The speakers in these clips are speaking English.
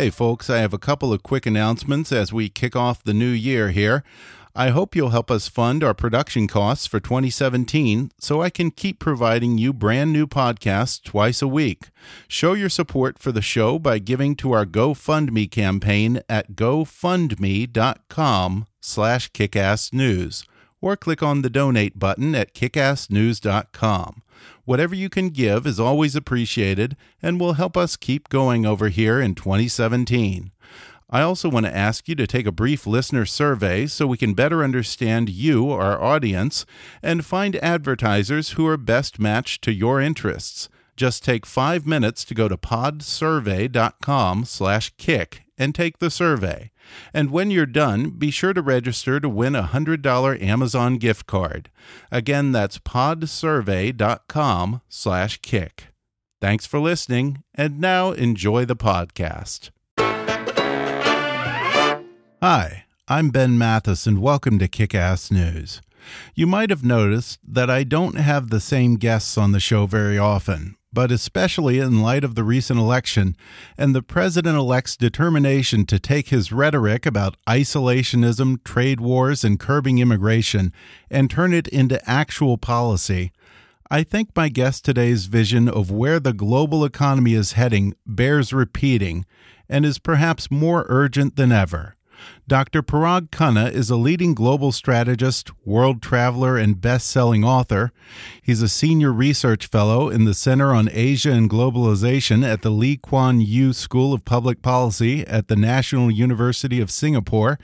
Hey, folks, I have a couple of quick announcements as we kick off the new year here. I hope you'll help us fund our production costs for 2017 so I can keep providing you brand new podcasts twice a week. Show your support for the show by giving to our GoFundMe campaign at gofundme.com slash kickassnews or click on the donate button at kickassnews.com. Whatever you can give is always appreciated and will help us keep going over here in 2017. I also want to ask you to take a brief listener survey so we can better understand you, our audience, and find advertisers who are best matched to your interests. Just take five minutes to go to podsurvey.com slash kick and take the survey. And when you're done, be sure to register to win a $100 Amazon gift card. Again, that's podsurvey.com slash kick. Thanks for listening, and now enjoy the podcast. Hi, I'm Ben Mathis, and welcome to Kick Ass News. You might have noticed that I don't have the same guests on the show very often, but especially in light of the recent election and the president elect's determination to take his rhetoric about isolationism, trade wars, and curbing immigration and turn it into actual policy. I think my guest today's vision of where the global economy is heading bears repeating and is perhaps more urgent than ever. Dr. Parag Khanna is a leading global strategist, world traveler, and best selling author. He's a senior research fellow in the Center on Asia and Globalization at the Lee Kuan Yew School of Public Policy at the National University of Singapore.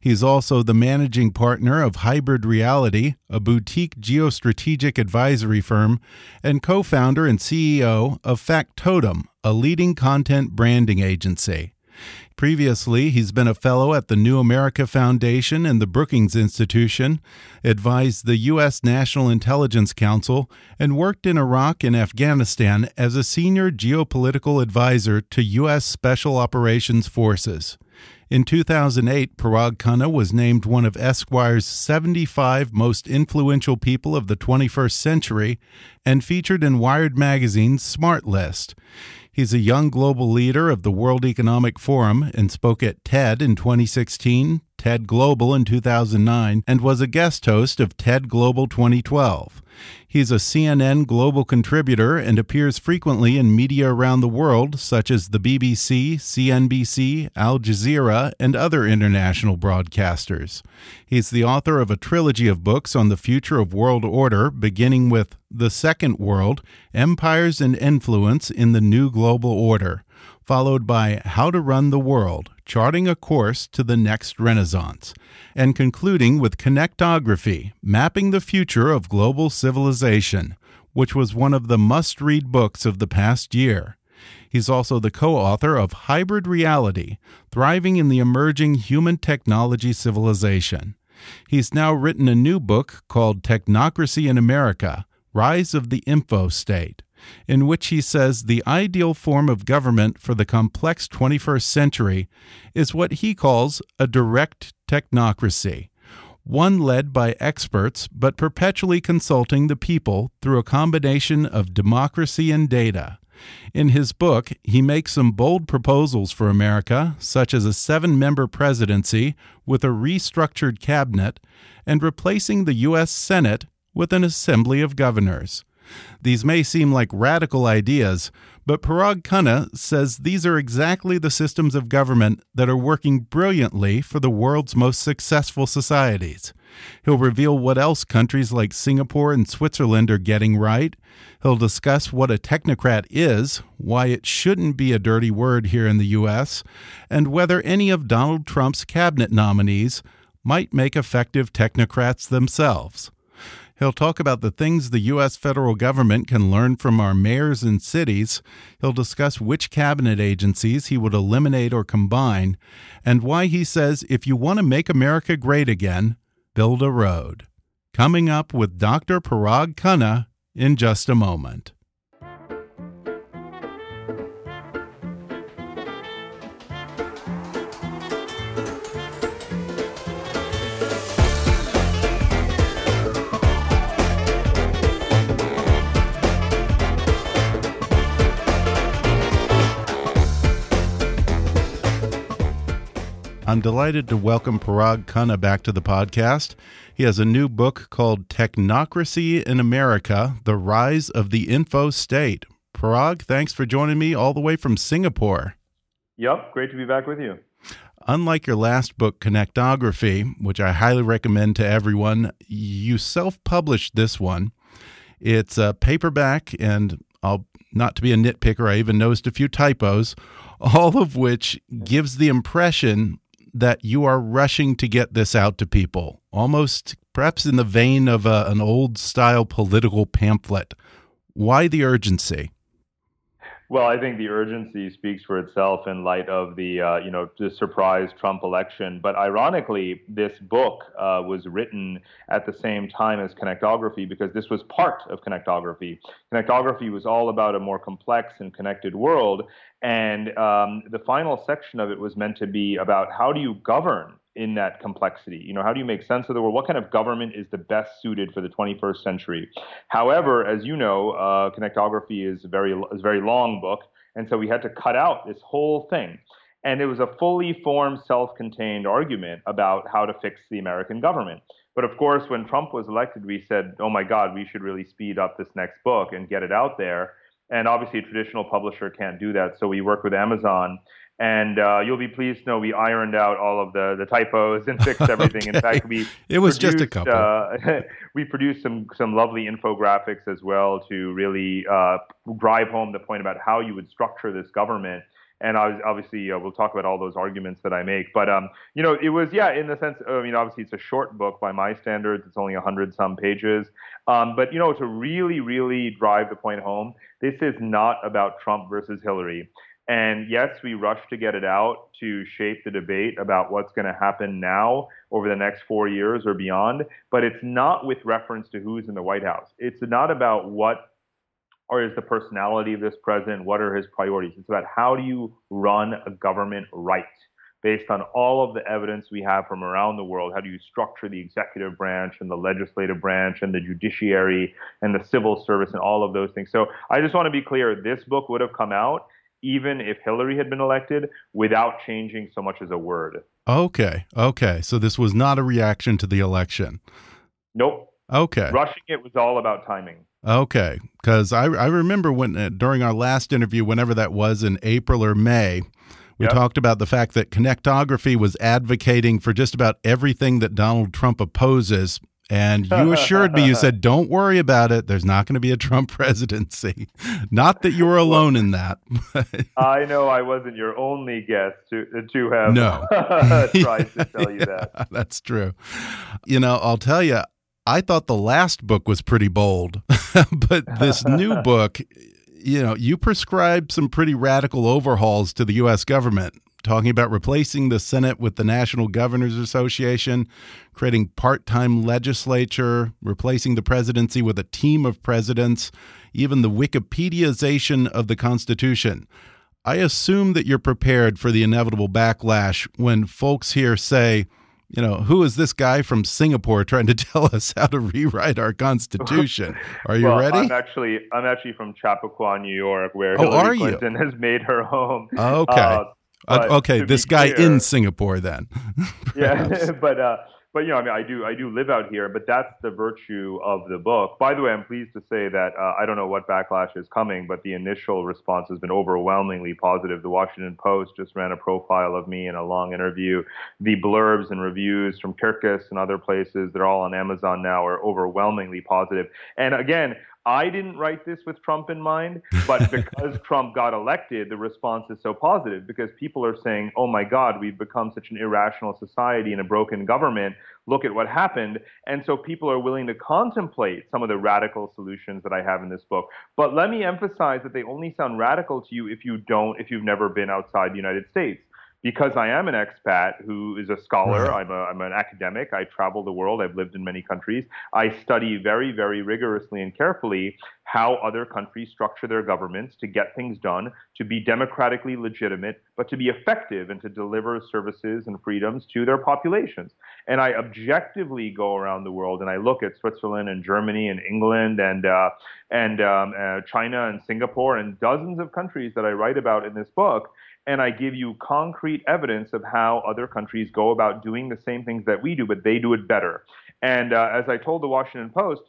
He's also the managing partner of Hybrid Reality, a boutique geostrategic advisory firm, and co founder and CEO of Factotum, a leading content branding agency. Previously, he's been a fellow at the New America Foundation and the Brookings Institution, advised the U.S. National Intelligence Council, and worked in Iraq and Afghanistan as a senior geopolitical advisor to U.S. Special Operations Forces. In 2008, Parag Khanna was named one of Esquire's 75 most influential people of the 21st century and featured in Wired Magazine's Smart List. He's a young global leader of the World Economic Forum and spoke at TED in 2016, TED Global in 2009, and was a guest host of TED Global 2012. He's a CNN global contributor and appears frequently in media around the world, such as the BBC, CNBC, Al Jazeera, and other international broadcasters. He's the author of a trilogy of books on the future of world order, beginning with The Second World Empires and Influence in the New Global Order, followed by How to Run the World charting a course to the next renaissance, and concluding with Connectography, Mapping the Future of Global Civilization, which was one of the must read books of the past year. He's also the co author of Hybrid Reality Thriving in the Emerging Human Technology Civilization. He's now written a new book called Technocracy in America Rise of the Info State in which he says the ideal form of government for the complex 21st century is what he calls a direct technocracy, one led by experts but perpetually consulting the people through a combination of democracy and data. In his book, he makes some bold proposals for America, such as a seven member presidency with a restructured cabinet and replacing the U.S. Senate with an assembly of governors. These may seem like radical ideas, but Parag Khanna says these are exactly the systems of government that are working brilliantly for the world's most successful societies. He'll reveal what else countries like Singapore and Switzerland are getting right. He'll discuss what a technocrat is, why it shouldn't be a dirty word here in the U.S., and whether any of Donald Trump's cabinet nominees might make effective technocrats themselves. He'll talk about the things the U.S. federal government can learn from our mayors and cities. He'll discuss which cabinet agencies he would eliminate or combine, and why he says if you want to make America great again, build a road. Coming up with Dr. Parag Khanna in just a moment. I'm delighted to welcome Parag Khanna back to the podcast. He has a new book called Technocracy in America The Rise of the Info State. Parag, thanks for joining me all the way from Singapore. Yep, great to be back with you. Unlike your last book, Connectography, which I highly recommend to everyone, you self published this one. It's a paperback, and I'll not to be a nitpicker, I even noticed a few typos, all of which gives the impression that you are rushing to get this out to people, almost perhaps in the vein of a, an old style political pamphlet. Why the urgency? Well, I think the urgency speaks for itself in light of the, uh, you know, the surprise Trump election. But ironically, this book uh, was written at the same time as connectography because this was part of connectography. Connectography was all about a more complex and connected world, and um, the final section of it was meant to be about how do you govern in that complexity? You know, how do you make sense of the world? What kind of government is the best suited for the 21st century? However, as you know, uh, connectography is a very is a very long book, and so we had to cut out this whole thing. And it was a fully formed, self-contained argument about how to fix the American government. But of course, when Trump was elected, we said, "Oh my God, we should really speed up this next book and get it out there." And obviously, a traditional publisher can't do that. So we work with Amazon and uh, you'll be pleased to know we ironed out all of the, the typos and fixed everything. okay. In fact, we it was produced, just a couple. Uh, we produced some some lovely infographics as well to really uh, drive home the point about how you would structure this government. And obviously, uh, we'll talk about all those arguments that I make. But um, you know, it was yeah, in the sense. I mean, obviously, it's a short book by my standards. It's only hundred some pages. Um, but you know, to really, really drive the point home, this is not about Trump versus Hillary. And yes, we rushed to get it out to shape the debate about what's going to happen now over the next four years or beyond. But it's not with reference to who's in the White House. It's not about what or is the personality of this president, what are his priorities. It's about how do you run a government right based on all of the evidence we have from around the world. How do you structure the executive branch and the legislative branch and the judiciary and the civil service and all of those things? So I just want to be clear this book would have come out even if Hillary had been elected, without changing so much as a word. Okay. Okay. So this was not a reaction to the election. Nope. Okay. Rushing it was all about timing. Okay. Because I, I remember when uh, during our last interview, whenever that was in April or May, we yep. talked about the fact that connectography was advocating for just about everything that Donald Trump opposes and you assured me, you said, don't worry about it. There's not going to be a Trump presidency. Not that you were alone in that. I know I wasn't your only guest to, to have no. tried to tell you that. That's true. You know, I'll tell you, I thought the last book was pretty bold, but this new book, you know, you prescribed some pretty radical overhauls to the U.S. government talking about replacing the Senate with the National Governors Association, creating part time legislature, replacing the presidency with a team of presidents, even the Wikipediaization of the Constitution. I assume that you're prepared for the inevitable backlash when folks here say, you know, who is this guy from Singapore trying to tell us how to rewrite our constitution? Are you well, ready? I'm actually I'm actually from Chappaqua, New York, where Oh, Hillary are you? Clinton has made her home. Okay. Uh, Uh, okay, this guy clear- in Singapore then. Yeah but uh but you know i mean i do i do live out here but that's the virtue of the book. By the way i'm pleased to say that uh, i don't know what backlash is coming but the initial response has been overwhelmingly positive. The washington post just ran a profile of me in a long interview. The blurbs and reviews from kirkus and other places they're all on amazon now are overwhelmingly positive. positive. And again I didn't write this with Trump in mind, but because Trump got elected, the response is so positive because people are saying, oh my God, we've become such an irrational society and a broken government. Look at what happened. And so people are willing to contemplate some of the radical solutions that I have in this book. But let me emphasize that they only sound radical to you if you don't, if you've never been outside the United States because I am an expat who is a scholar, Right. I'm, a, I'm an academic, I travel the world, I've lived in many countries. I study very, very rigorously and carefully how other countries structure their governments to get things done, to be democratically legitimate, but to be effective and to deliver services and freedoms to their populations. And I objectively go around the world and I look at Switzerland and Germany and England and uh, and um, uh, China and Singapore and dozens of countries that I write about in this book and I give you concrete evidence of how other countries go about doing the same things that we do, but they do it better. And uh, as I told the Washington Post,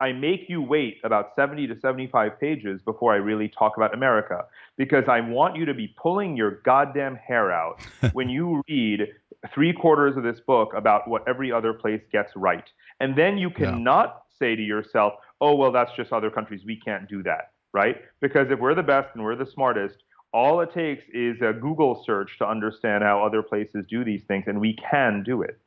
I make you wait about 70 to 75 pages before I really talk about America because I want you to be pulling your goddamn hair out when you read three quarters of this book about what every other place gets right. And then you Yeah. cannot say to yourself, oh, well, that's just other countries. We can't do that, right? Because if we're the best and we're the smartest, all it takes is a Google search to understand how other places do these things, and we can do it.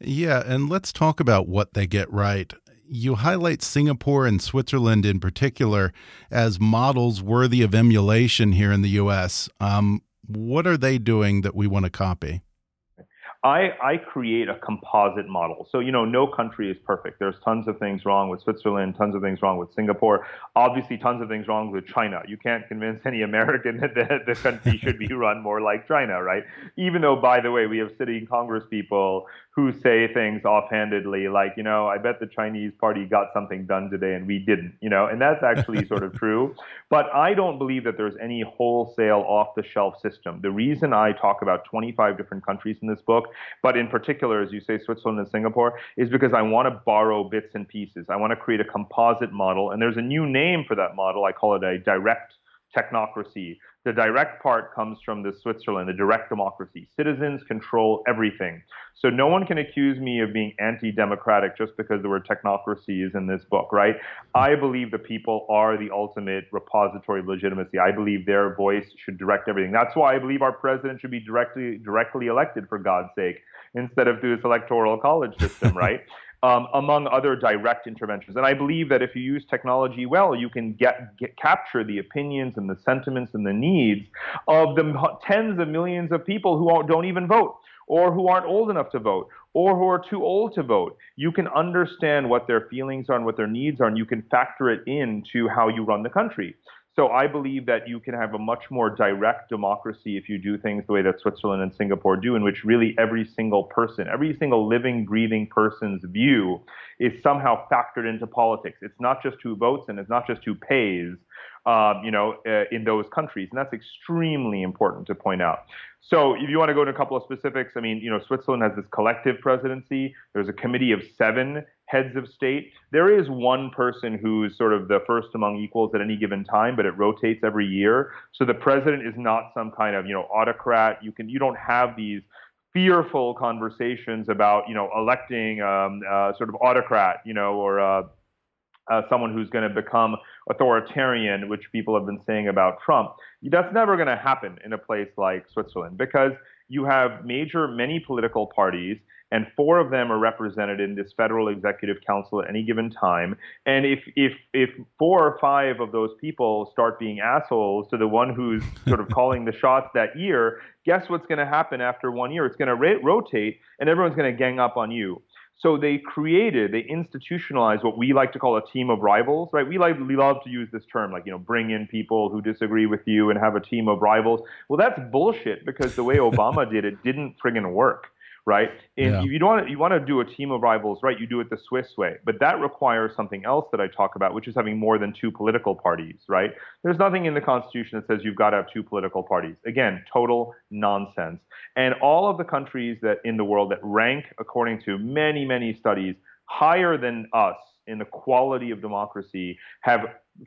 Yeah, and let's talk about what they get right. You highlight Singapore and Switzerland in particular as models worthy of emulation here in the U.S. Um, what are they doing that we want to copy? I, I create a composite model. So, you know, no country is perfect. There's tons of things wrong with Switzerland, tons of things wrong with Singapore, obviously, tons of things wrong with China. You can't convince any American that the, the country should be run more like China, right? Even though, by the way, we have sitting Congress people who say things offhandedly like, you know, I bet the Chinese party got something done today and we didn't, you know, and that's actually sort of true. But I don't believe that there's any wholesale off the shelf system. The reason I talk about 25 different countries in this book, but in particular, as you say, Switzerland and Singapore, is because I want to borrow bits and pieces. I want to create a composite model. And there's a new name for that model. I call it a direct technocracy. The direct part comes from the Switzerland, the direct democracy. Citizens control everything. So no one can accuse me of being anti-democratic just because the word technocracy is in this book, right? I believe the people are the ultimate repository of legitimacy. I believe their voice should direct everything. That's why I believe our president should be directly directly elected for God's sake instead of through this electoral college system, right? Um, among other direct interventions. And I believe that if you use technology well, you can get, get capture the opinions and the sentiments and the needs of the tens of millions of people who don't even vote or who aren't old enough to vote or who are too old to vote. You can understand what their feelings are and what their needs are, and you can factor it into how you run the country. So I believe that you can have a much more direct democracy if you do things the way that Switzerland and Singapore do, in which really every single person, every single living, breathing person's view is somehow factored into politics. It's not just who votes and it's not just who pays, um, you know, uh, in those countries. And that's extremely important to point out. So if you want to go into a couple of specifics, I mean, you know, Switzerland has this collective presidency. There's a committee of seven heads of state. There is one person who's sort of the first among equals at any given time, but it rotates every year. So the president is not some kind of, you know, autocrat. You can you don't have these fearful conversations about, you know, electing um, uh, sort of autocrat, you know, or uh, someone who's going to become authoritarian, which people have been saying about Trump. That's never going to happen in a place like Switzerland because you have major, many political parties, and four of them are represented in this federal executive council at any given time. And if if if four or five of those people start being assholes to the one who's sort of calling the shots that year, guess what's going to happen after one year? It's going to ra- rotate, and everyone's going to gang up on you. So they created, they institutionalized what we like to call a team of rivals, right? We like we love to use this term, like you know, bring in people who disagree with you and have a team of rivals. Well, that's bullshit because the way Obama did it didn't friggin' work. Right? And Yeah. you don't want to, you want to do a team of rivals, right? You do it the Swiss way, but that requires something else that I talk about, which is having more than two political parties, right? There's nothing in the Constitution that says you've got to have two political parties. Again, total nonsense. And all of the countries that in the world that rank according to many many studies higher than us in the quality of democracy have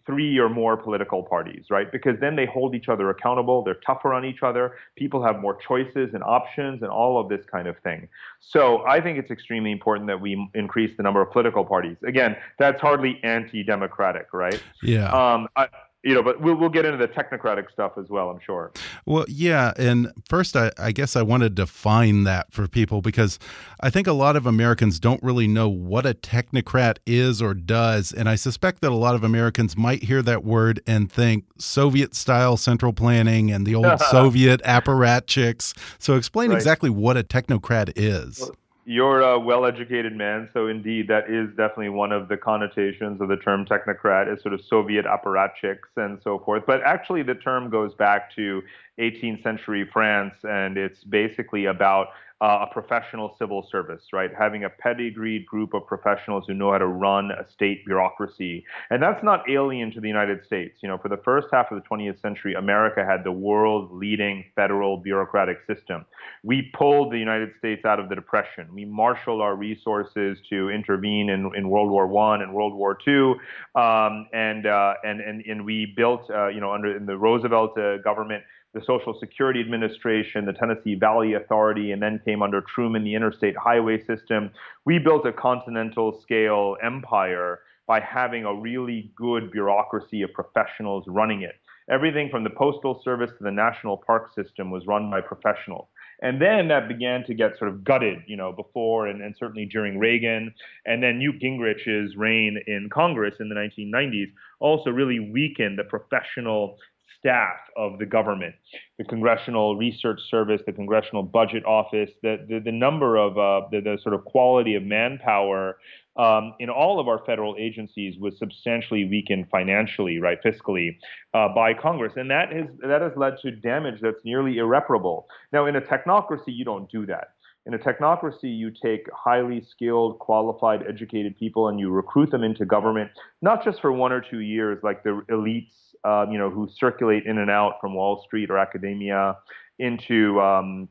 three or more political parties, right? Because then they hold each other accountable, they're tougher on each other, people have more choices and options and all of this kind of thing. So I think it's extremely important that we increase the number of political parties. Again, that's hardly anti-democratic, right? Yeah. Um, I, you know, but we'll, we'll get into the technocratic stuff as well, I'm sure. Well, yeah. And first, I, I guess I want to define that for people because I think a lot of Americans don't really know what a technocrat is or does. And I suspect that a lot of Americans might hear that word and think Soviet style central planning and the old Soviet apparatchiks. So explain Right. exactly what a technocrat is. You're a well-educated man, so indeed that is definitely one of the connotations of the term technocrat is sort of Soviet apparatchiks and so forth. But actually, the term goes back to 18th century France, and it's basically about uh, a professional civil service, right? Having a pedigreed group of professionals who know how to run a state bureaucracy. And that's not alien to the United States. You know, for the first half of the 20th century, America had the world's leading federal bureaucratic system. We pulled the United States out of the Depression. We marshaled our resources to intervene in, in World War One and World War Two, um, and, uh, and and and we built, uh, you know, under in the Roosevelt uh, government, the Social Security Administration, the Tennessee Valley Authority, and then came under Truman the Interstate Highway System. We built a continental scale empire by having a really good bureaucracy of professionals running it. Everything from the Postal Service to the National Park System was run by professionals. And then that began to get sort of gutted, you know, before and, and certainly during Reagan. And then Newt Gingrich's reign in Congress in the 1990s also really weakened the professional staff of the government, the Congressional Research Service, the Congressional Budget Office, the, the, the number of uh, the, the sort of quality of manpower um, in all of our federal agencies was substantially weakened financially, right, fiscally, uh, by Congress, and that has that has led to damage that's nearly irreparable. Now, in a technocracy, you don't do that. In a technocracy, you take highly skilled, qualified, educated people and you recruit them into government, not just for one or two years, like the elites, uh, you know, who circulate in and out from Wall Street or academia into um,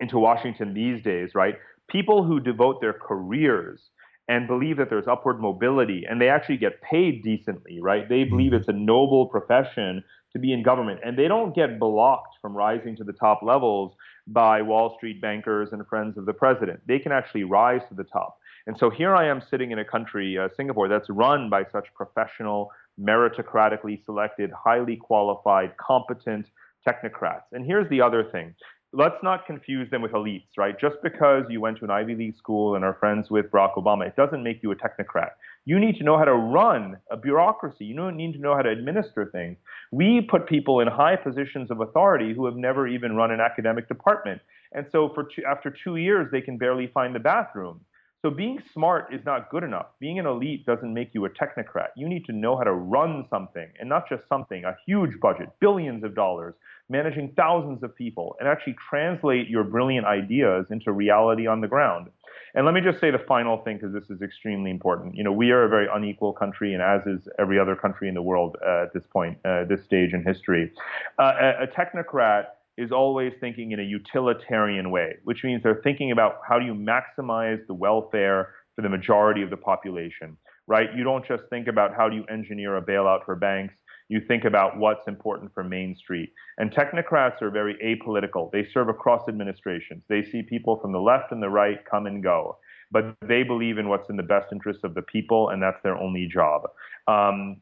into Washington these days, right? People who devote their careers and believe that there's upward mobility and they actually get paid decently, right? They believe it's a noble profession to be in government and they don't get blocked from rising to the top levels by Wall Street bankers and friends of the president. They can actually rise to the top. And so here I am sitting in a country, uh, Singapore, that's run by such professional, meritocratically selected, highly qualified, competent technocrats. And here's the other thing let's not confuse them with elites, right? Just because you went to an Ivy League school and are friends with Barack Obama, it doesn't make you a technocrat. You need to know how to run a bureaucracy. You need to know how to administer things. We put people in high positions of authority who have never even run an academic department. And so for two, after two years, they can barely find the bathroom. So being smart is not good enough. Being an elite doesn't make you a technocrat. You need to know how to run something, and not just something, a huge budget, billions of dollars, managing thousands of people, and actually translate your brilliant ideas into reality on the ground. And let me just say the final thing, because this is extremely important. You know, we are a very unequal country, and as is every other country in the world uh, at this point, uh, this stage in history. Uh, a, a technocrat is always thinking in a utilitarian way, which means they're thinking about how do you maximize the welfare for the majority of the population, right? You don't just think about how do you engineer a bailout for banks. You think about what's important for Main Street. And technocrats are very apolitical. They serve across administrations. They see people from the left and the right come and go. But they believe in what's in the best interest of the people, and that's their only job. Um,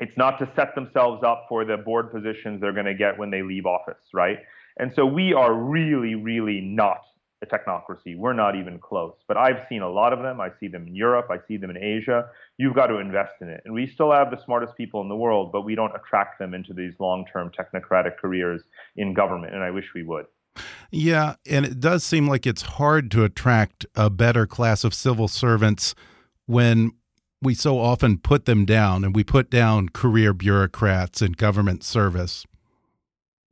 it's not to set themselves up for the board positions they're going to get when they leave office, right? And so we are really, really not a technocracy. We're not even close. But I've seen a lot of them. I see them in Europe. I see them in Asia. You've got to invest in it. And we still have the smartest people in the world, but we don't attract them into these long term technocratic careers in government. And I wish we would. Yeah, and it does seem like it's hard to attract a better class of civil servants when we so often put them down and we put down career bureaucrats and government service.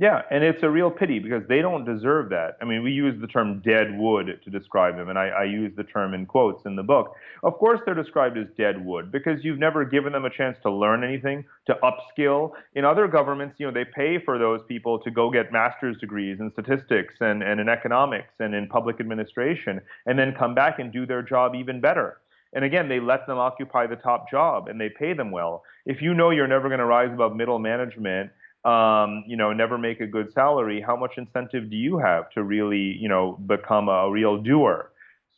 Yeah, and it's a real pity because they don't deserve that. I mean, we use the term dead wood to describe them, and I, I, use the term in quotes in the book. Of course, they're described as dead wood because you've never given them a chance to learn anything, to upskill. In other governments, you know, they pay for those people to go get master's degrees in statistics and, and in economics and in public administration, and then come back and do their job even better. And again, they let them occupy the top job and they pay them well. If you know you're never going to rise above middle management, um, you know, never make a good salary, how much incentive do you have to really, you know, become a real doer?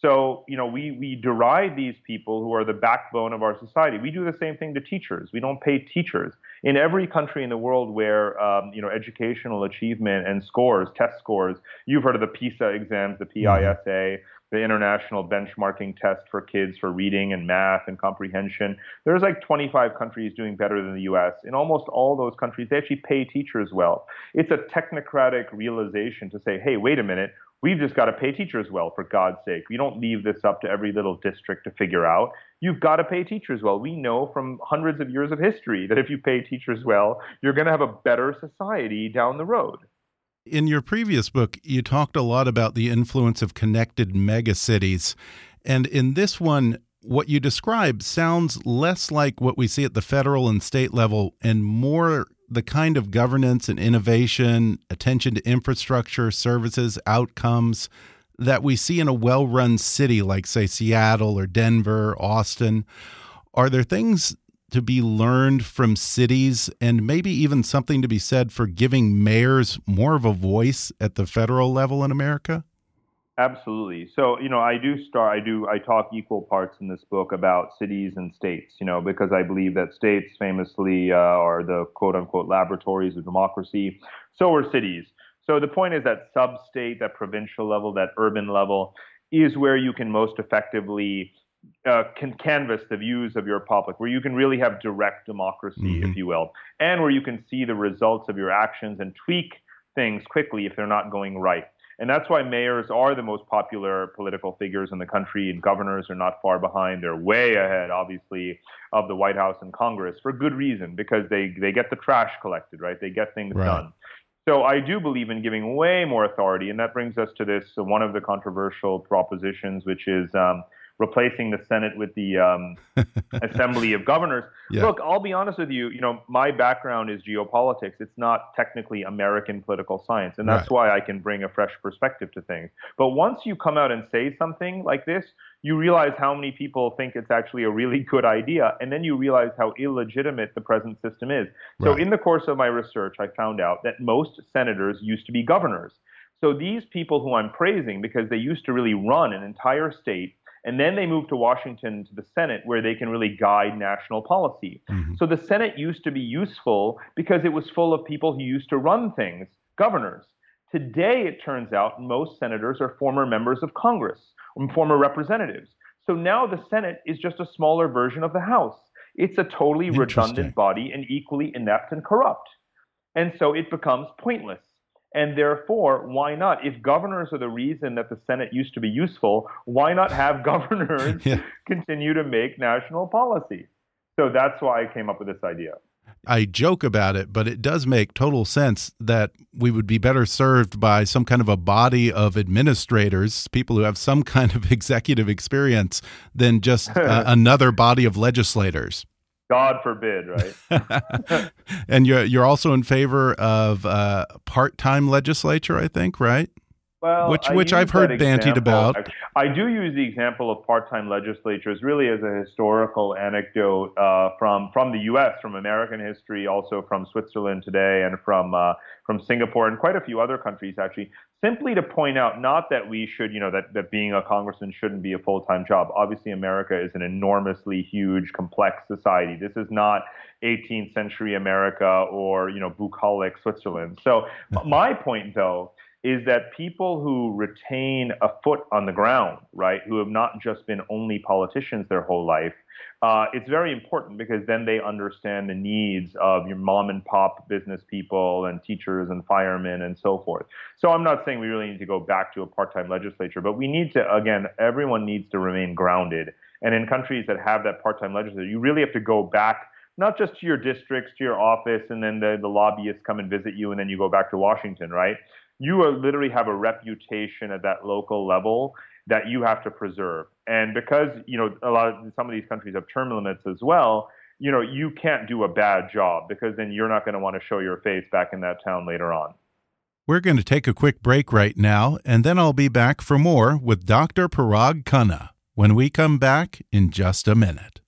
So, you know, we, we deride these people who are the backbone of our society. We do the same thing to teachers. We don't pay teachers. In every country in the world where, um, you know, educational achievement and scores, test scores, you've heard of the PISA exams, the PISA, mm-hmm the international benchmarking test for kids for reading and math and comprehension. There's like 25 countries doing better than the US. In almost all those countries, they actually pay teachers well. It's a technocratic realization to say, hey, wait a minute, we've just got to pay teachers well, for God's sake. We don't leave this up to every little district to figure out. You've got to pay teachers well. We know from hundreds of years of history that if you pay teachers well, you're going to have a better society down the road. In your previous book, you talked a lot about the influence of connected megacities. And in this one, what you describe sounds less like what we see at the federal and state level and more the kind of governance and innovation, attention to infrastructure, services, outcomes that we see in a well run city like, say, Seattle or Denver, Austin. Are there things to be learned from cities and maybe even something to be said for giving mayors more of a voice at the federal level in America? Absolutely. So, you know, I do start, I do, I talk equal parts in this book about cities and states, you know, because I believe that states famously uh, are the quote unquote laboratories of democracy. So are cities. So the point is that sub state, that provincial level, that urban level is where you can most effectively uh, can canvas the views of your public, where you can really have direct democracy, mm-hmm. if you will, and where you can see the results of your actions and tweak things quickly if they're not going right. And that's why mayors are the most popular political figures in the country, and governors are not far behind. They're way ahead, obviously, of the White House and Congress for good reason, because they, they get the trash collected, right? They get things right. done. So I do believe in giving way more authority, and that brings us to this uh, one of the controversial propositions, which is um, replacing the Senate with the um, Assembly of Governors. Yeah. Look, I'll be honest with you. You know, my background is geopolitics. It's not technically American political science, and that's right. why I can bring a fresh perspective to things. But once you come out and say something like this, you realize how many people think it's actually a really good idea, and then you realize how illegitimate the present system is. Right. So, in the course of my research, I found out that most senators used to be governors. So these people who I'm praising because they used to really run an entire state and then they move to Washington to the Senate, where they can really guide national policy. Mm-hmm. So the Senate used to be useful because it was full of people who used to run things, governors. Today, it turns out most senators are former members of Congress, former representatives. So now the Senate is just a smaller version of the House. It's a totally redundant body and equally inept and corrupt. And so it becomes pointless. And therefore, why not? If governors are the reason that the Senate used to be useful, why not have governors yeah. continue to make national policy? So that's why I came up with this idea. I joke about it, but it does make total sense that we would be better served by some kind of a body of administrators, people who have some kind of executive experience, than just uh, another body of legislators. God forbid, right? and you're you're also in favor of uh, part-time legislature, I think, right? Well, which which I've heard bantied about. I do use the example of part-time legislatures really as a historical anecdote uh, from from the U.S., from American history, also from Switzerland today, and from uh, from Singapore and quite a few other countries actually. Simply to point out, not that we should, you know, that that being a congressman shouldn't be a full-time job. Obviously, America is an enormously huge, complex society. This is not 18th century America or you know bucolic Switzerland. So my point, though is that people who retain a foot on the ground, right, who have not just been only politicians their whole life, uh, it's very important because then they understand the needs of your mom and pop business people and teachers and firemen and so forth. So I'm not saying we really need to go back to a part-time legislature, but we need to, again, everyone needs to remain grounded. And in countries that have that part-time legislature, you really have to go back not just to your districts, to your office, and then the, the lobbyists come and visit you, and then you go back to Washington, right? You are, literally have a reputation at that local level that you have to preserve. And because you know a lot of some of these countries have term limits as well, you know you can't do a bad job because then you're not going to want to show your face back in that town later on. We're going to take a quick break right now, and then I'll be back for more with Dr. Parag Khanna when we come back in just a minute.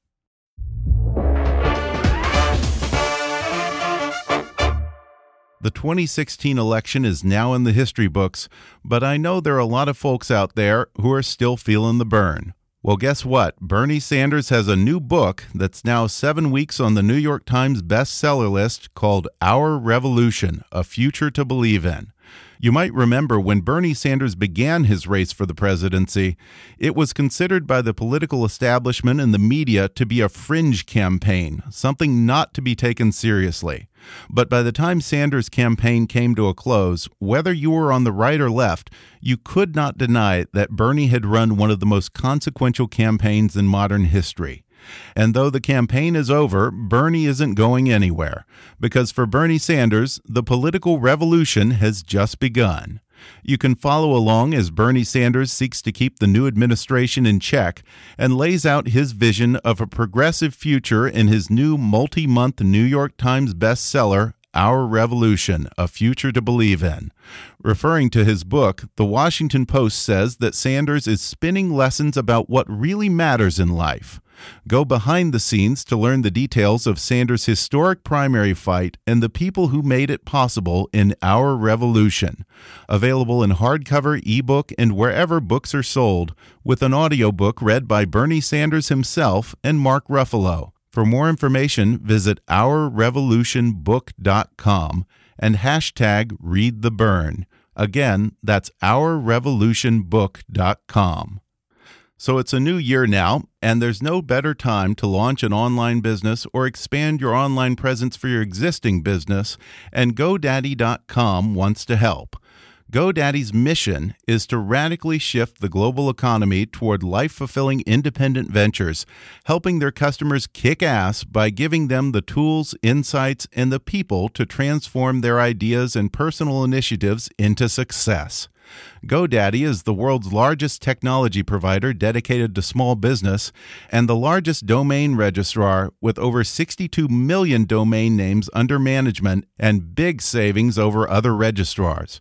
The 2016 election is now in the history books, but I know there are a lot of folks out there who are still feeling the burn. Well, guess what? Bernie Sanders has a new book that's now seven weeks on the New York Times bestseller list called Our Revolution A Future to Believe in. You might remember when Bernie Sanders began his race for the presidency, it was considered by the political establishment and the media to be a fringe campaign, something not to be taken seriously. But by the time Sanders' campaign came to a close, whether you were on the right or left, you could not deny that Bernie had run one of the most consequential campaigns in modern history. And though the campaign is over, Bernie isn't going anywhere. Because for Bernie Sanders, the political revolution has just begun. You can follow along as Bernie Sanders seeks to keep the new administration in check and lays out his vision of a progressive future in his new multi month New York Times bestseller, our Revolution A Future to Believe in. Referring to his book, The Washington Post says that Sanders is spinning lessons about what really matters in life. Go behind the scenes to learn the details of Sanders' historic primary fight and the people who made it possible in Our Revolution. Available in hardcover, ebook, and wherever books are sold, with an audiobook read by Bernie Sanders himself and Mark Ruffalo. For more information, visit ourrevolutionbook.com and hashtag read the burn. Again, that's ourrevolutionbook.com. So it's a new year now, and there's no better time to launch an online business or expand your online presence for your existing business, and GoDaddy.com wants to help. GoDaddy's mission is to radically shift the global economy toward life fulfilling independent ventures, helping their customers kick ass by giving them the tools, insights, and the people to transform their ideas and personal initiatives into success. GoDaddy is the world's largest technology provider dedicated to small business and the largest domain registrar with over 62 million domain names under management and big savings over other registrars.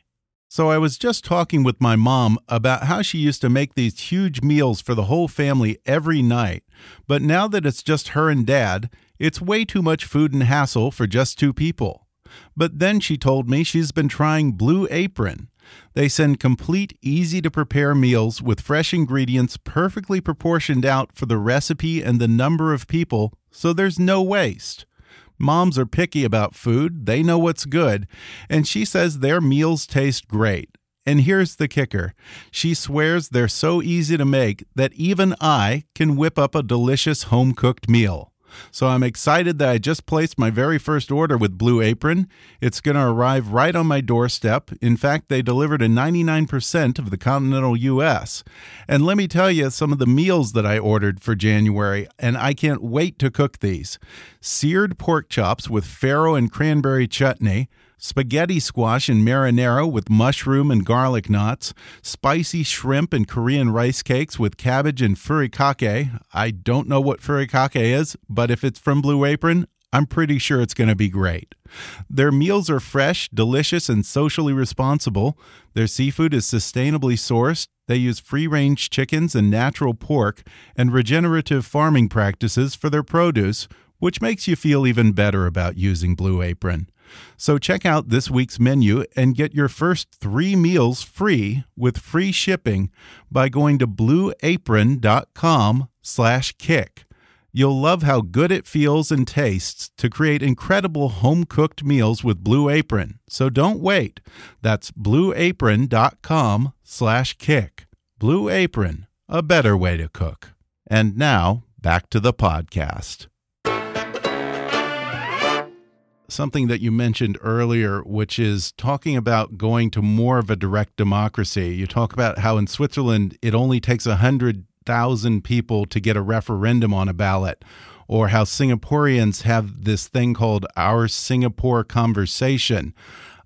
So I was just talking with my mom about how she used to make these huge meals for the whole family every night. But now that it's just her and dad, it's way too much food and hassle for just two people. But then she told me she's been trying Blue Apron. They send complete, easy to prepare meals with fresh ingredients perfectly proportioned out for the recipe and the number of people, so there's no waste. Moms are picky about food, they know what's good, and she says their meals taste great. And here's the kicker she swears they're so easy to make that even I can whip up a delicious home cooked meal. So I'm excited that I just placed my very first order with Blue Apron. It's going to arrive right on my doorstep. In fact, they delivered in 99% of the continental U.S. And let me tell you some of the meals that I ordered for January, and I can't wait to cook these seared pork chops with farro and cranberry chutney spaghetti squash and marinara with mushroom and garlic knots, spicy shrimp and Korean rice cakes with cabbage and furikake. I don't know what furikake is, but if it's from Blue Apron, I'm pretty sure it's going to be great. Their meals are fresh, delicious, and socially responsible. Their seafood is sustainably sourced. They use free range chickens and natural pork and regenerative farming practices for their produce, which makes you feel even better about using Blue Apron. So check out this week's menu and get your first three meals free with free shipping by going to blueapron.com slash kick. You'll love how good it feels and tastes to create incredible home cooked meals with Blue Apron. So don't wait. That's blueapron.com slash kick. Blue Apron, a better way to cook. And now back to the podcast. Something that you mentioned earlier, which is talking about going to more of a direct democracy. You talk about how in Switzerland it only takes a hundred thousand people to get a referendum on a ballot, or how Singaporeans have this thing called Our Singapore Conversation.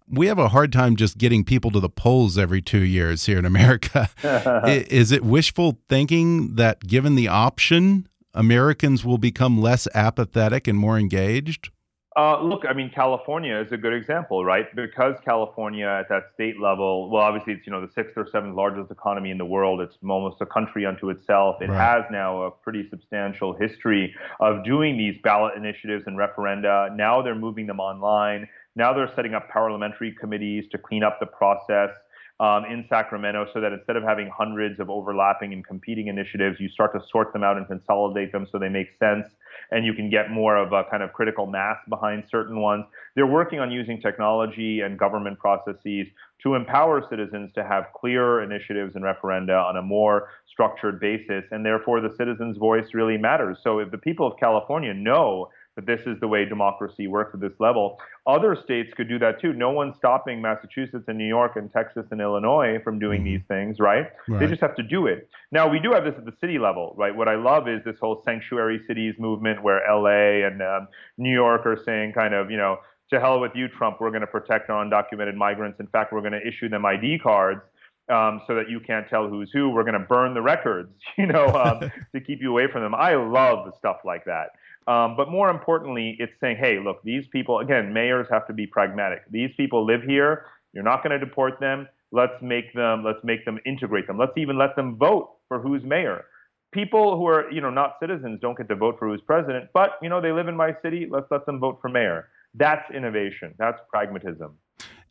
We have a hard time just getting people to the polls every two years here in America. Is it wishful thinking that given the option, Americans will become less apathetic and more engaged? Uh, look, I mean, California is a good example, right? Because California at that state level, well, obviously it's, you know, the sixth or seventh largest economy in the world. It's almost a country unto itself. It right. has now a pretty substantial history of doing these ballot initiatives and referenda. Now they're moving them online. Now they're setting up parliamentary committees to clean up the process. Um, in Sacramento, so that instead of having hundreds of overlapping and competing initiatives, you start to sort them out and consolidate them so they make sense and you can get more of a kind of critical mass behind certain ones. They're working on using technology and government processes to empower citizens to have clearer initiatives and referenda on a more structured basis, and therefore the citizens' voice really matters. So if the people of California know that this is the way democracy works at this level. Other states could do that too. No one's stopping Massachusetts and New York and Texas and Illinois from doing mm-hmm. these things, right? right? They just have to do it. Now, we do have this at the city level, right? What I love is this whole sanctuary cities movement where LA and um, New York are saying, kind of, you know, to hell with you, Trump, we're going to protect our undocumented migrants. In fact, we're going to issue them ID cards. Um, so that you can't tell who's who. We're going to burn the records, you know, um, to keep you away from them. I love stuff like that. Um, but more importantly, it's saying, hey, look, these people, again, mayors have to be pragmatic. These people live here. You're not going to deport them. Let's make them, let's make them integrate them. Let's even let them vote for who's mayor. People who are, you know, not citizens don't get to vote for who's president, but, you know, they live in my city. Let's let them vote for mayor. That's innovation. That's pragmatism.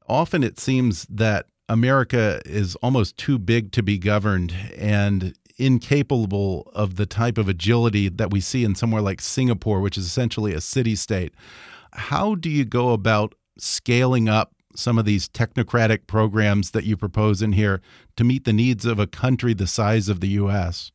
Often it seems that America is almost too big to be governed. And incapable of the type of agility that we see in somewhere like Singapore, which is essentially a city state. How do you go about scaling up some of these technocratic programs that you propose in here to meet the needs of a country the size of the U.S.?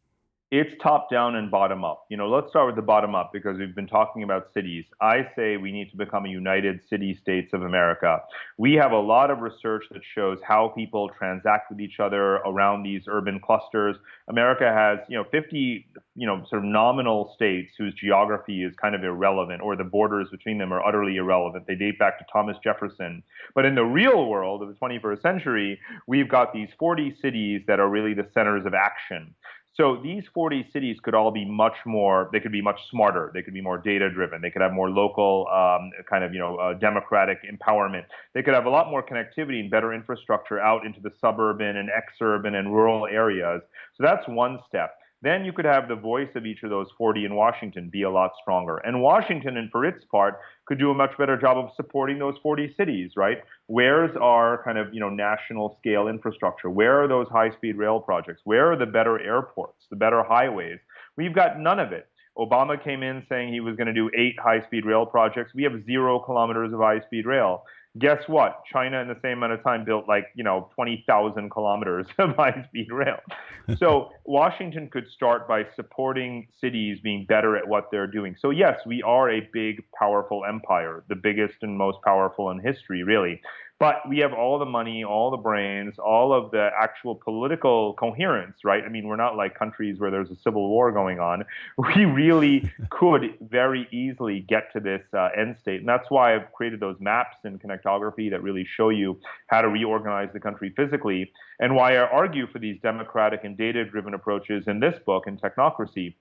It's top down and bottom up. You know, let's start with the bottom up because we've been talking about cities. I say we need to become a united city states of America. We have a lot of research that shows how people transact with each other around these urban clusters. America has, you know, 50, you know, sort of nominal states whose geography is kind of irrelevant or the borders between them are utterly irrelevant. They date back to Thomas Jefferson. But in the real world of the 21st century, we've got these 40 cities that are really the centers of action. So these 40 cities could all be much more, they could be much smarter. They could be more data driven. They could have more local um, kind of, you know, uh, democratic empowerment. They could have a lot more connectivity and better infrastructure out into the suburban and exurban and rural areas. So that's one step then you could have the voice of each of those 40 in Washington be a lot stronger. And Washington, and for its part, could do a much better job of supporting those 40 cities, right? Where's our kind of, you know, national scale infrastructure? Where are those high speed rail projects? Where are the better airports, the better highways? We've got none of it. Obama came in saying he was going to do eight high speed rail projects. We have zero kilometers of high speed rail. Guess what? China, in the same amount of time, built like you know 20,000 kilometers of high-speed rail. so Washington could start by supporting cities being better at what they're doing. So yes, we are a big, powerful empire, the biggest and most powerful in history, really. But we have all the money, all the brains, all of the actual political coherence, right? I mean, we're not like countries where there's a civil war going on. We really could very easily get to this uh, end state. And that's why I've created those maps in connectography that really show you how to reorganize the country physically, and why I argue for these democratic and data driven approaches in this book in technocracy.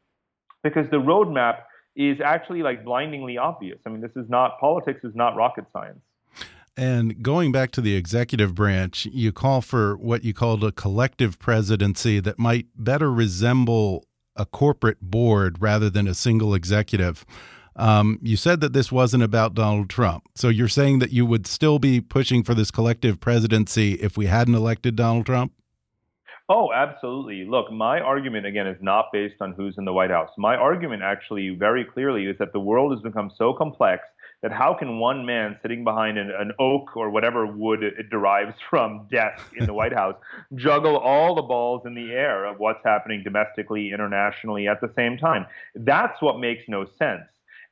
Because the roadmap is actually like blindingly obvious. I mean, this is not politics is not rocket science. And going back to the executive branch, you call for what you called a collective presidency that might better resemble a corporate board rather than a single executive. Um, you said that this wasn't about Donald Trump. So you're saying that you would still be pushing for this collective presidency if we hadn't elected Donald Trump? Oh, absolutely. Look, my argument, again, is not based on who's in the White House. My argument, actually, very clearly, is that the world has become so complex that how can one man sitting behind an, an oak or whatever wood it derives from desk in the White House juggle all the balls in the air of what's happening domestically, internationally at the same time? That's what makes no sense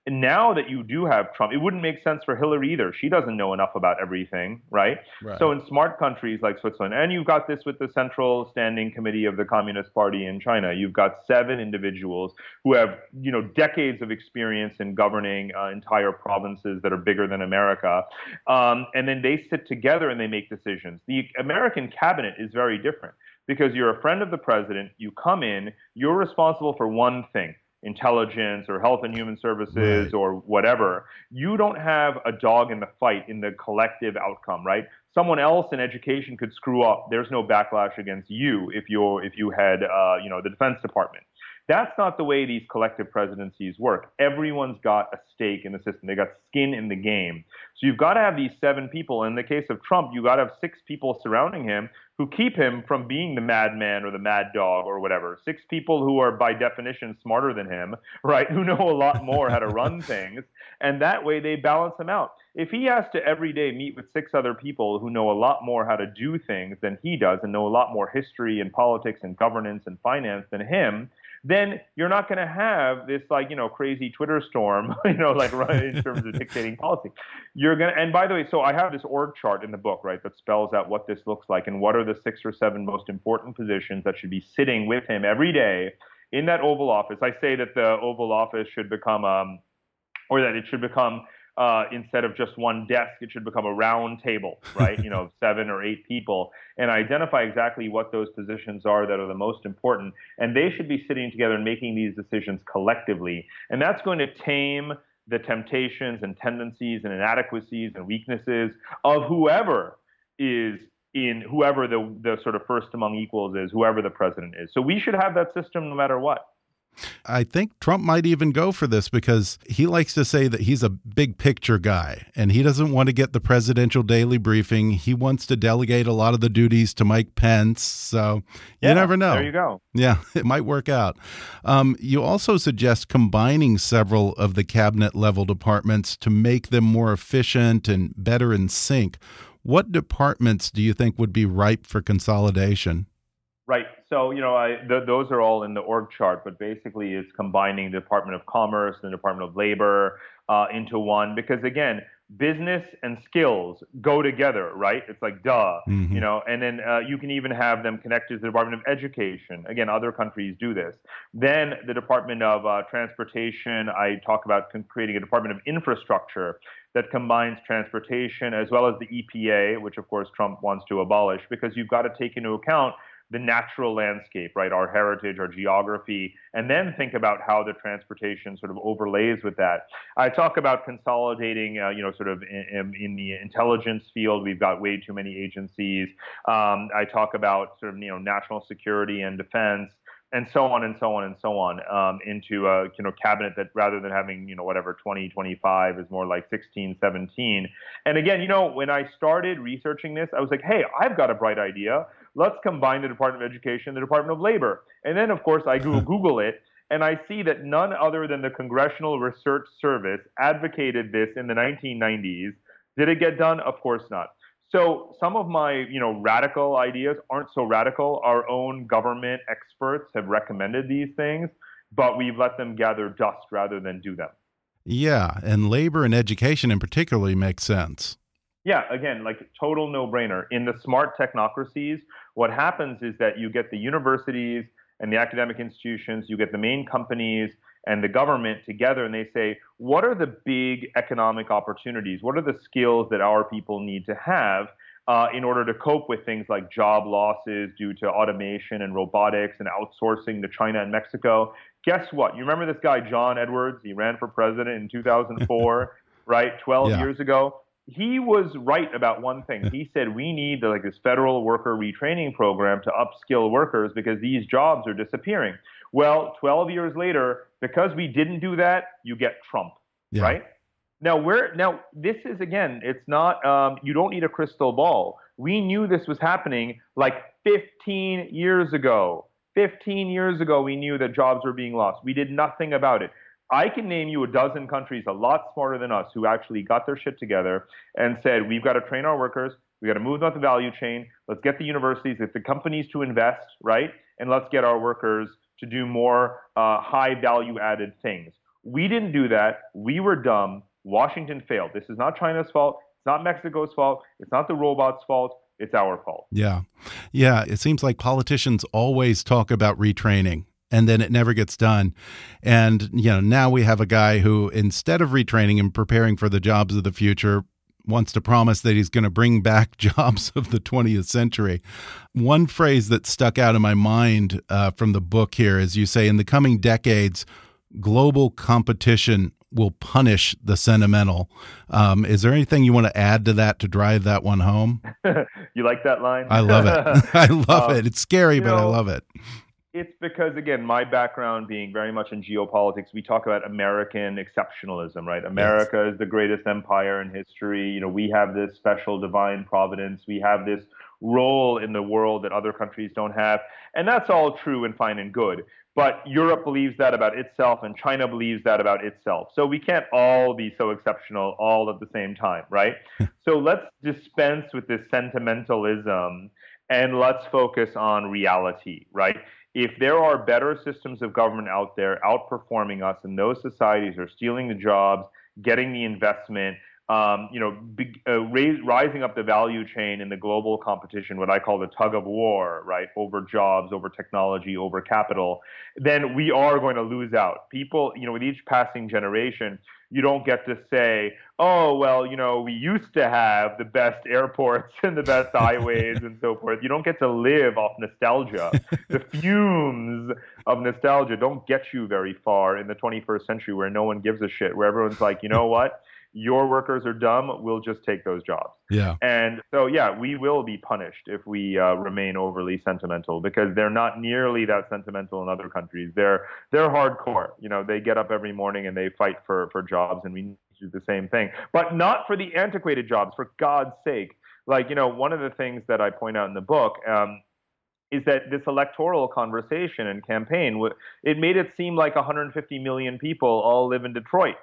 now that you do have Trump, it wouldn't make sense for Hillary either. She doesn't know enough about everything, right? right? So in smart countries like Switzerland, and you've got this with the Central Standing Committee of the Communist Party in China, you've got seven individuals who have, you know, decades of experience in governing uh, entire provinces that are bigger than America, um, and then they sit together and they make decisions. The American cabinet is very different because you're a friend of the president. You come in, you're responsible for one thing intelligence or health and human services right. or whatever, you don't have a dog in the fight in the collective outcome, right? Someone else in education could screw up. There's no backlash against you if you're if you had uh, you know the Defense Department. That's not the way these collective presidencies work. Everyone's got a stake in the system. They got skin in the game. So you've got to have these seven people. In the case of Trump, you've got to have six people surrounding him who keep him from being the madman or the mad dog or whatever. Six people who are by definition smarter than him, right? Who know a lot more how to run things. And that way they balance him out. If he has to every day meet with six other people who know a lot more how to do things than he does and know a lot more history and politics and governance and finance than him, then you're not going to have this like you know crazy Twitter storm, you know, like right in terms of dictating policy. You're gonna, and by the way, so I have this org chart in the book, right, that spells out what this looks like and what are the six or seven most important positions that should be sitting with him every day in that Oval Office. I say that the Oval Office should become, um, or that it should become uh, instead of just one desk, it should become a round table, right? you know, seven or eight people, and identify exactly what those positions are that are the most important. And they should be sitting together and making these decisions collectively. And that's going to tame the temptations and tendencies and inadequacies and weaknesses of whoever is in whoever the, the sort of first among equals is, whoever the president is. So we should have that system no matter what. I think Trump might even go for this because he likes to say that he's a big picture guy and he doesn't want to get the presidential daily briefing. He wants to delegate a lot of the duties to Mike Pence. So yeah, you never know. There you go. Yeah, it might work out. Um, you also suggest combining several of the cabinet level departments to make them more efficient and better in sync. What departments do you think would be ripe for consolidation? Right. So, you know, I, th- those are all in the org chart, but basically it's combining the Department of Commerce and the Department of Labor uh, into one because, again, business and skills go together, right? It's like duh, mm-hmm. you know. And then uh, you can even have them connected to the Department of Education. Again, other countries do this. Then the Department of uh, Transportation. I talk about creating a Department of Infrastructure that combines transportation as well as the EPA, which of course Trump wants to abolish, because you've got to take into account the natural landscape, right, our heritage, our geography, and then think about how the transportation sort of overlays with that. I talk about consolidating, uh, you know, sort of in, in, the intelligence field, we've got way too many agencies. Um, I talk about sort of, you know, national security and defense and so on and so on and so on um, into a you know cabinet that rather than having you know whatever 20 25 is more like 16 17 and again you know when i started researching this i was like hey i've got a bright idea let's combine the department of education and the department of labor and then of course i google, google it and I see that none other than the Congressional Research Service advocated this in the 1990s. Did it get done? Of course not. So some of my, you know, radical ideas aren't so radical. Our own government experts have recommended these things, but we've let them gather dust rather than do them. Yeah, and labor and education in particular makes sense. Yeah, again, like total no-brainer. In the smart technocracies, what happens is that you get the universities and the academic institutions, you get the main companies and the government together and they say, what are the big economic opportunities? What are the skills that our people need to have? uh, in order to cope with things like job losses due to automation and robotics and outsourcing to China and Mexico. Guess what? You remember this guy, John Edwards? He ran for president in 2004, right? 12 Yeah. years ago. He was right about one thing. He said we need like this federal worker retraining program to upskill workers because these jobs are disappearing. Well, 12 years later, because we didn't do that, you get Trump, Yeah. right? Now, we're now this is again, it's not. Um, you don't need a crystal ball. We knew this was happening like 15 years ago. 15 years ago, we knew that jobs were being lost. We did nothing about it. I can name you a dozen countries a lot smarter than us who actually got their shit together and said, we've got to train our workers. We've got to move them up the value chain. Let's get the universities, get the companies to invest, right? And let's get our workers to do more uh, high value added things. We didn't do that. We were dumb. Washington failed. This is not China's fault. It's not Mexico's fault. It's not the robots' fault. It's our fault. Yeah. Yeah. It seems like politicians always talk about retraining and then it never gets done. And, you know, now we have a guy who, instead of retraining and preparing for the jobs of the future, wants to promise that he's going to bring back jobs of the 20th century. One phrase that stuck out in my mind uh, from the book here is you say, in the coming decades, global competition will punish the sentimental. Um, is there anything you want to add to that to drive that one home? you like that line? I love it. I love Um, it. It's scary, but I love it. It's because, again, my background being very much in geopolitics, we talk about American exceptionalism, right? America is the greatest empire in history. You know, we have this special divine providence. We have this role in the world that other countries don't have. And that's all true and fine and good. But Europe believes that about itself, and China believes that about itself. So we can't all be so exceptional all at the same time, right? so let's dispense with this sentimentalism and let's focus on reality, right? If there are better systems of government out there outperforming us, and those societies are stealing the jobs, getting the investment, um, you know, big, uh, raise, rising up the value chain in the global competition, what I call the tug of war, right, over jobs, over technology, over capital, then we are going to lose out. People, you know, with each passing generation, you don't get to say, oh, well, you know, we used to have the best airports and the best highways and so forth. You don't get to live off nostalgia. the fumes of nostalgia don't get you very far in the 21st century where no one gives a shit, where everyone's like, you know what? Your workers are dumb. We'll just take those jobs. Yeah. And so, yeah, we will be punished if we uh, remain overly sentimental because they're not nearly that sentimental in other countries. They're they're hardcore. You know, they get up every morning and they fight for for jobs, and we need to do the same thing, but not for the antiquated jobs. For God's sake, like you know, one of the things that I point out in the book. Um, is that this electoral conversation and campaign, it made it seem like 150 million people all live in Detroit,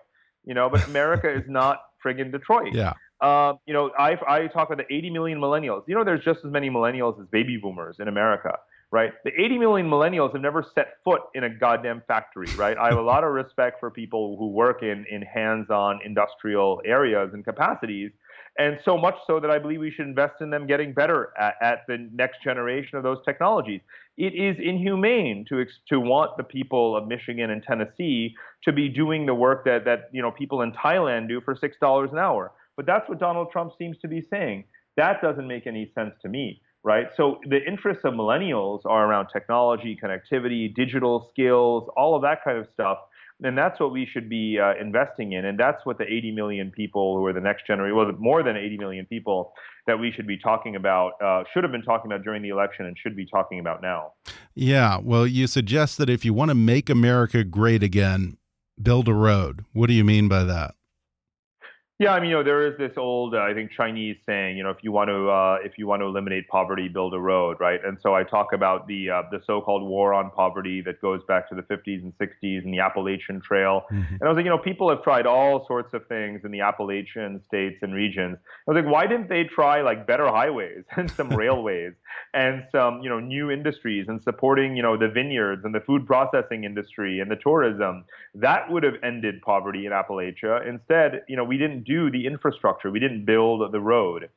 you know, but America is not friggin' Detroit. Yeah. Um, you know, I, I talk about the 80 million millennials. You know, there's just as many millennials as baby boomers in America, right? The 80 million millennials have never set foot in a goddamn factory, right? I have a lot of respect for people who work in, in hands-on industrial areas and capacities. And so much so that I believe we should invest in them getting better at, at the next generation of those technologies. It is inhumane to to want the people of Michigan and Tennessee to be doing the work that that you know people in Thailand do for six dollars an hour. But that's what Donald Trump seems to be saying. That doesn't make any sense to me, right? So the interests of millennials are around technology, connectivity, digital skills, all of that kind of stuff. And that's what we should be uh, investing in. And that's what the 80 million people who are the next generation, well, more than 80 million people that we should be talking about, uh, should have been talking about during the election and should be talking about now. Yeah. Well, you suggest that if you want to make America great again, build a road. What do you mean by that? Yeah, I mean, you know, there is this old, uh, I think, Chinese saying, you know, if you want to, uh, if you want to eliminate poverty, build a road, right? And so I talk about the uh, the so-called war on poverty that goes back to the 50s and 60s and the Appalachian Trail. And I was like, you know, people have tried all sorts of things in the Appalachian states and regions. I was like, why didn't they try like better highways and some railways and some, you know, new industries and supporting, you know, the vineyards and the food processing industry and the tourism? That would have ended poverty in Appalachia. Instead, you know, we didn't do the infrastructure. We didn't build the road.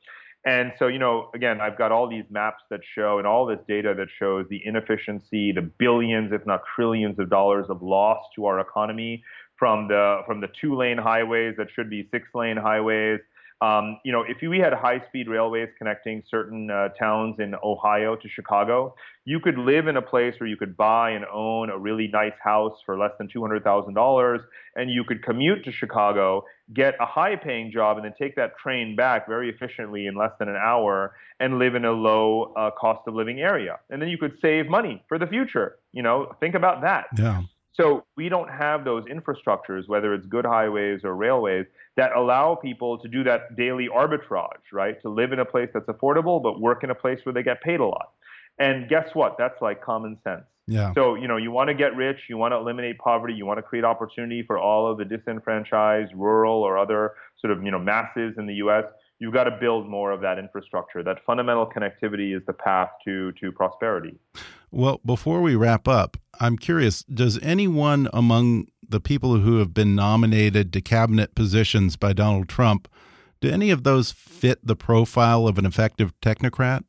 And so, you know, again, I've got all these maps that show and all this data that shows the inefficiency, the billions, if not trillions of dollars of loss to our economy from the from the two lane highways that should be six lane highways. Um, you know, if we had high-speed railways connecting certain uh, towns in Ohio to Chicago, you could live in a place where you could buy and own a really nice house for less than $200,000, and you could commute to Chicago, get a high-paying job, and then take that train back very efficiently in less than an hour and live in a low uh, cost of living area. And then you could save money for the future. You know, think about that. Yeah. So we don't have those infrastructures, whether it's good highways or railways, that allow people to do that daily arbitrage, right? To live in a place that's affordable, but work in a place where they get paid a lot. And guess what? That's like common sense. Yeah. So, you know, you want to get rich, you want to eliminate poverty, you want to create opportunity for all of the disenfranchised, rural, or other sort of, you know, masses in the US. You've got to build more of that infrastructure. That fundamental connectivity is the path to to prosperity. Well, before we wrap up, I'm curious, does anyone among the people who have been nominated to cabinet positions by Donald Trump, do any of those fit the profile of an effective technocrat?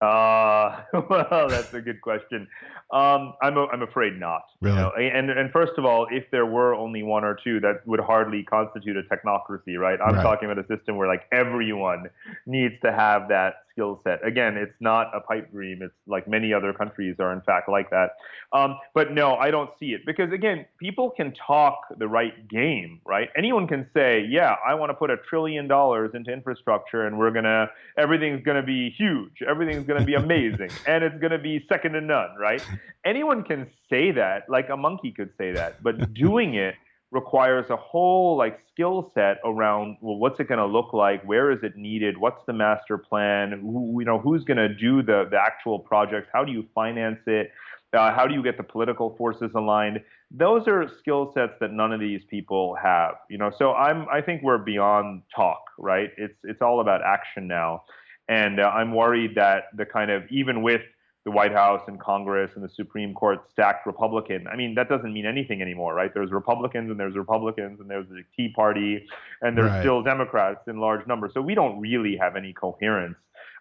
Uh, well, that's a good question. Um, I'm, a, I'm afraid not. Really? You know? and, and first of all, if there were only one or two, that would hardly constitute a technocracy, right? I'm Right. talking about a system where like everyone needs to have that skill set. Again, it's not a pipe dream. It's like many other countries are in fact like that. Um, but no, I don't see it because again, people can talk the right game, right? Anyone can say, yeah, I want to put a trillion dollars into infrastructure and we're gonna, everything's gonna be huge, everything's gonna be amazing, and it's gonna be second to none, right? Anyone can say that, like a monkey could say that, but doing it requires a whole like skill set around well what's it going to look like? Where is it needed? What's the master plan? Who, you know who's going to do the the actual projects? How do you finance it? Uh, how do you get the political forces aligned? Those are skill sets that none of these people have you know? So i'm i think we're beyond talk right? It's it's all about action now. And uh, i'm worried that the kind of even with the White House and Congress and the Supreme Court stacked Republican. I mean, that doesn't mean anything anymore, right? There's Republicans and there's Republicans and there's the Tea Party and there's Right. still Democrats in large numbers. So we don't really have any coherence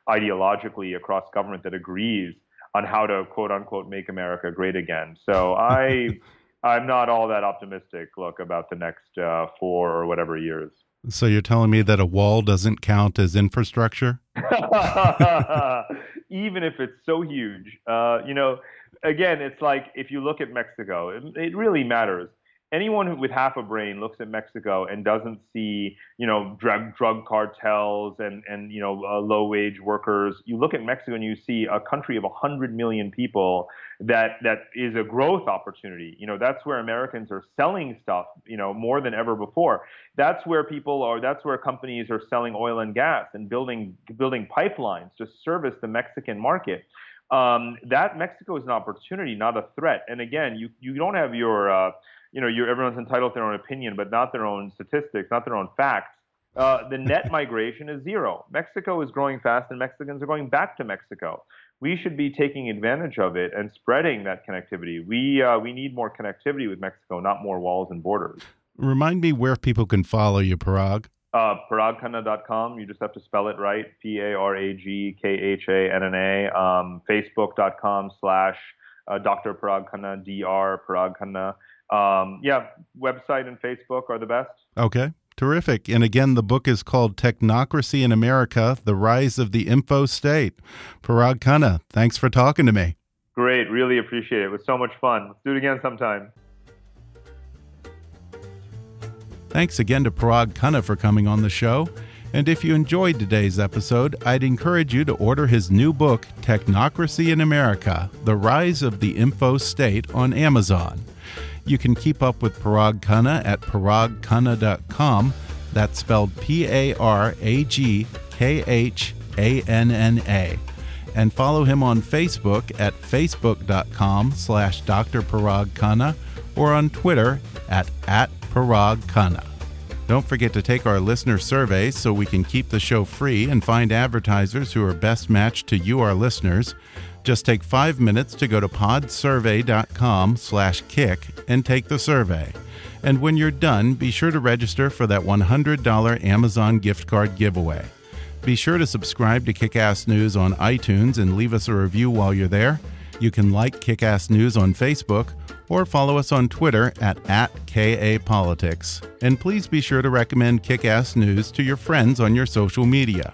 ideologically across government that agrees on how to quote unquote make America great again. So I I'm not all that optimistic look about the next uh, four or whatever years. So you're telling me that a wall doesn't count as infrastructure? even if it's so huge. Uh, you know, again, it's like if you look at Mexico, it, it really matters. Anyone with half a brain looks at Mexico and doesn't see, you know, drug drug cartels and and you know uh, low wage workers. You look at Mexico and you see a country of 100 million people that that is a growth opportunity. You know, that's where Americans are selling stuff, you know, more than ever before. That's where people are. That's where companies are selling oil and gas and building building pipelines to service the Mexican market. Um, that Mexico is an opportunity, not a threat. And again, you you don't have your uh, you know, your, everyone's entitled to their own opinion, but not their own statistics, not their own facts. Uh, the net migration is zero. Mexico is growing fast, and Mexicans are going back to Mexico. We should be taking advantage of it and spreading that connectivity. We uh, we need more connectivity with Mexico, not more walls and borders. Remind me where people can follow you, Parag. Uh, paragkhanna.com. You just have to spell it right. P A R A G K H A N N A. Um, Facebook.com slash uh, Dr. Parag Khanna, Dr. Parag Khanna. Um, yeah, website and Facebook are the best. Okay. Terrific. And again, the book is called Technocracy in America The Rise of the Info State. Parag Khanna, thanks for talking to me. Great. Really appreciate it. It was so much fun. Let's do it again sometime. Thanks again to Parag Khanna for coming on the show. And if you enjoyed today's episode, I'd encourage you to order his new book, Technocracy in America The Rise of the Info State, on Amazon. You can keep up with Parag Khanna at paragkhanna.com. That's spelled P A R A G K H A N N A. And follow him on Facebook at facebook.com slash Dr. Parag Khanna or on Twitter at, at Parag Khanna. Don't forget to take our listener survey so we can keep the show free and find advertisers who are best matched to you, our listeners. Just take five minutes to go to podsurvey.com slash kick and take the survey. And when you're done, be sure to register for that $100 Amazon gift card giveaway. Be sure to subscribe to Kickass News on iTunes and leave us a review while you're there. You can like Kickass News on Facebook or follow us on Twitter at, at KAPolitics. And please be sure to recommend Kick Ass News to your friends on your social media.